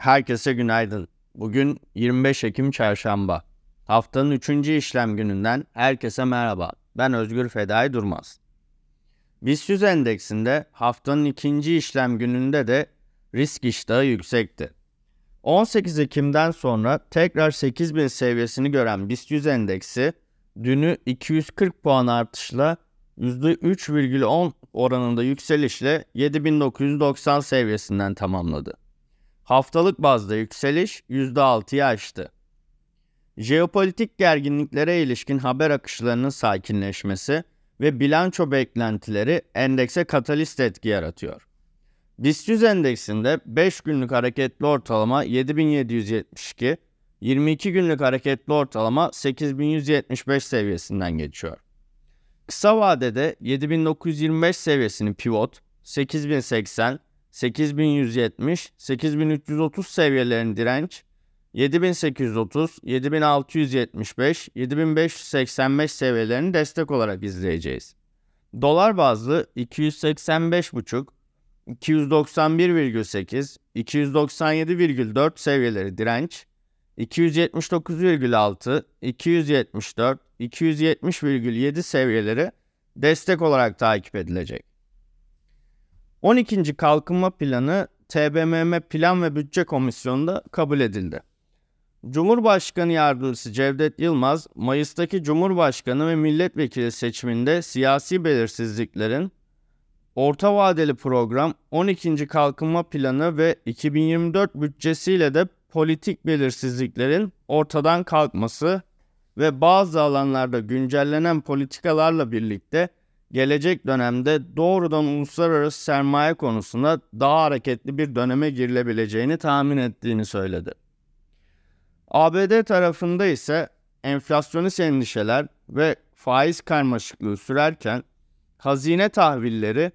Herkese günaydın. Bugün 25 Ekim Çarşamba. Haftanın 3. işlem gününden herkese merhaba. Ben Özgür Fedai Durmaz. BIST 100 endeksinde haftanın ikinci işlem gününde de risk iştahı yüksekti. 18 Ekim'den sonra tekrar 8000 seviyesini gören BIST 100 endeksi dünü 240 puan artışla %3,10 oranında yükselişle 7990 seviyesinden tamamladı. Haftalık bazda yükseliş %6'yı aştı. Jeopolitik gerginliklere ilişkin haber akışlarının sakinleşmesi ve bilanço beklentileri endekse katalist etki yaratıyor. BIST 100 endeksinde 5 günlük hareketli ortalama 7772, 22 günlük hareketli ortalama 8175 seviyesinden geçiyor. Kısa vadede 7925 seviyesini pivot, 8080, 8170, 8330 seviyelerin direnç, 7830, 7675, 7585 seviyelerini destek olarak izleyeceğiz. Dolar bazlı 285,5, 291,8, 297,4 seviyeleri direnç, 279,6, 274, 270,7 seviyeleri destek olarak takip edilecek. 12. Kalkınma Planı TBMM Plan ve Bütçe Komisyonu'nda kabul edildi. Cumhurbaşkanı Yardımcısı Cevdet Yılmaz, Mayıs'taki Cumhurbaşkanı ve milletvekili seçiminde siyasi belirsizliklerin orta vadeli program 12. Kalkınma Planı ve 2024 bütçesiyle de politik belirsizliklerin ortadan kalkması ve bazı alanlarda güncellenen politikalarla birlikte gelecek dönemde doğrudan uluslararası sermaye konusunda daha hareketli bir döneme girilebileceğini tahmin ettiğini söyledi. ABD tarafında ise enflasyonist endişeler ve faiz karmaşıklığı sürerken hazine tahvilleri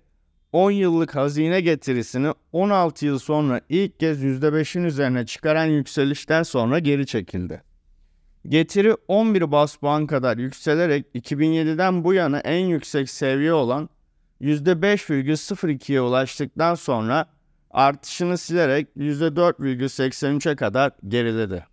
10 yıllık hazine getirisini 16 yıl sonra ilk kez %5'in üzerine çıkaran yükselişten sonra geri çekildi. Getiri 11 bas puan kadar yükselerek 2007'den bu yana en yüksek seviye olan %5,02'ye ulaştıktan sonra artışını silerek %4,83'e kadar geriledi.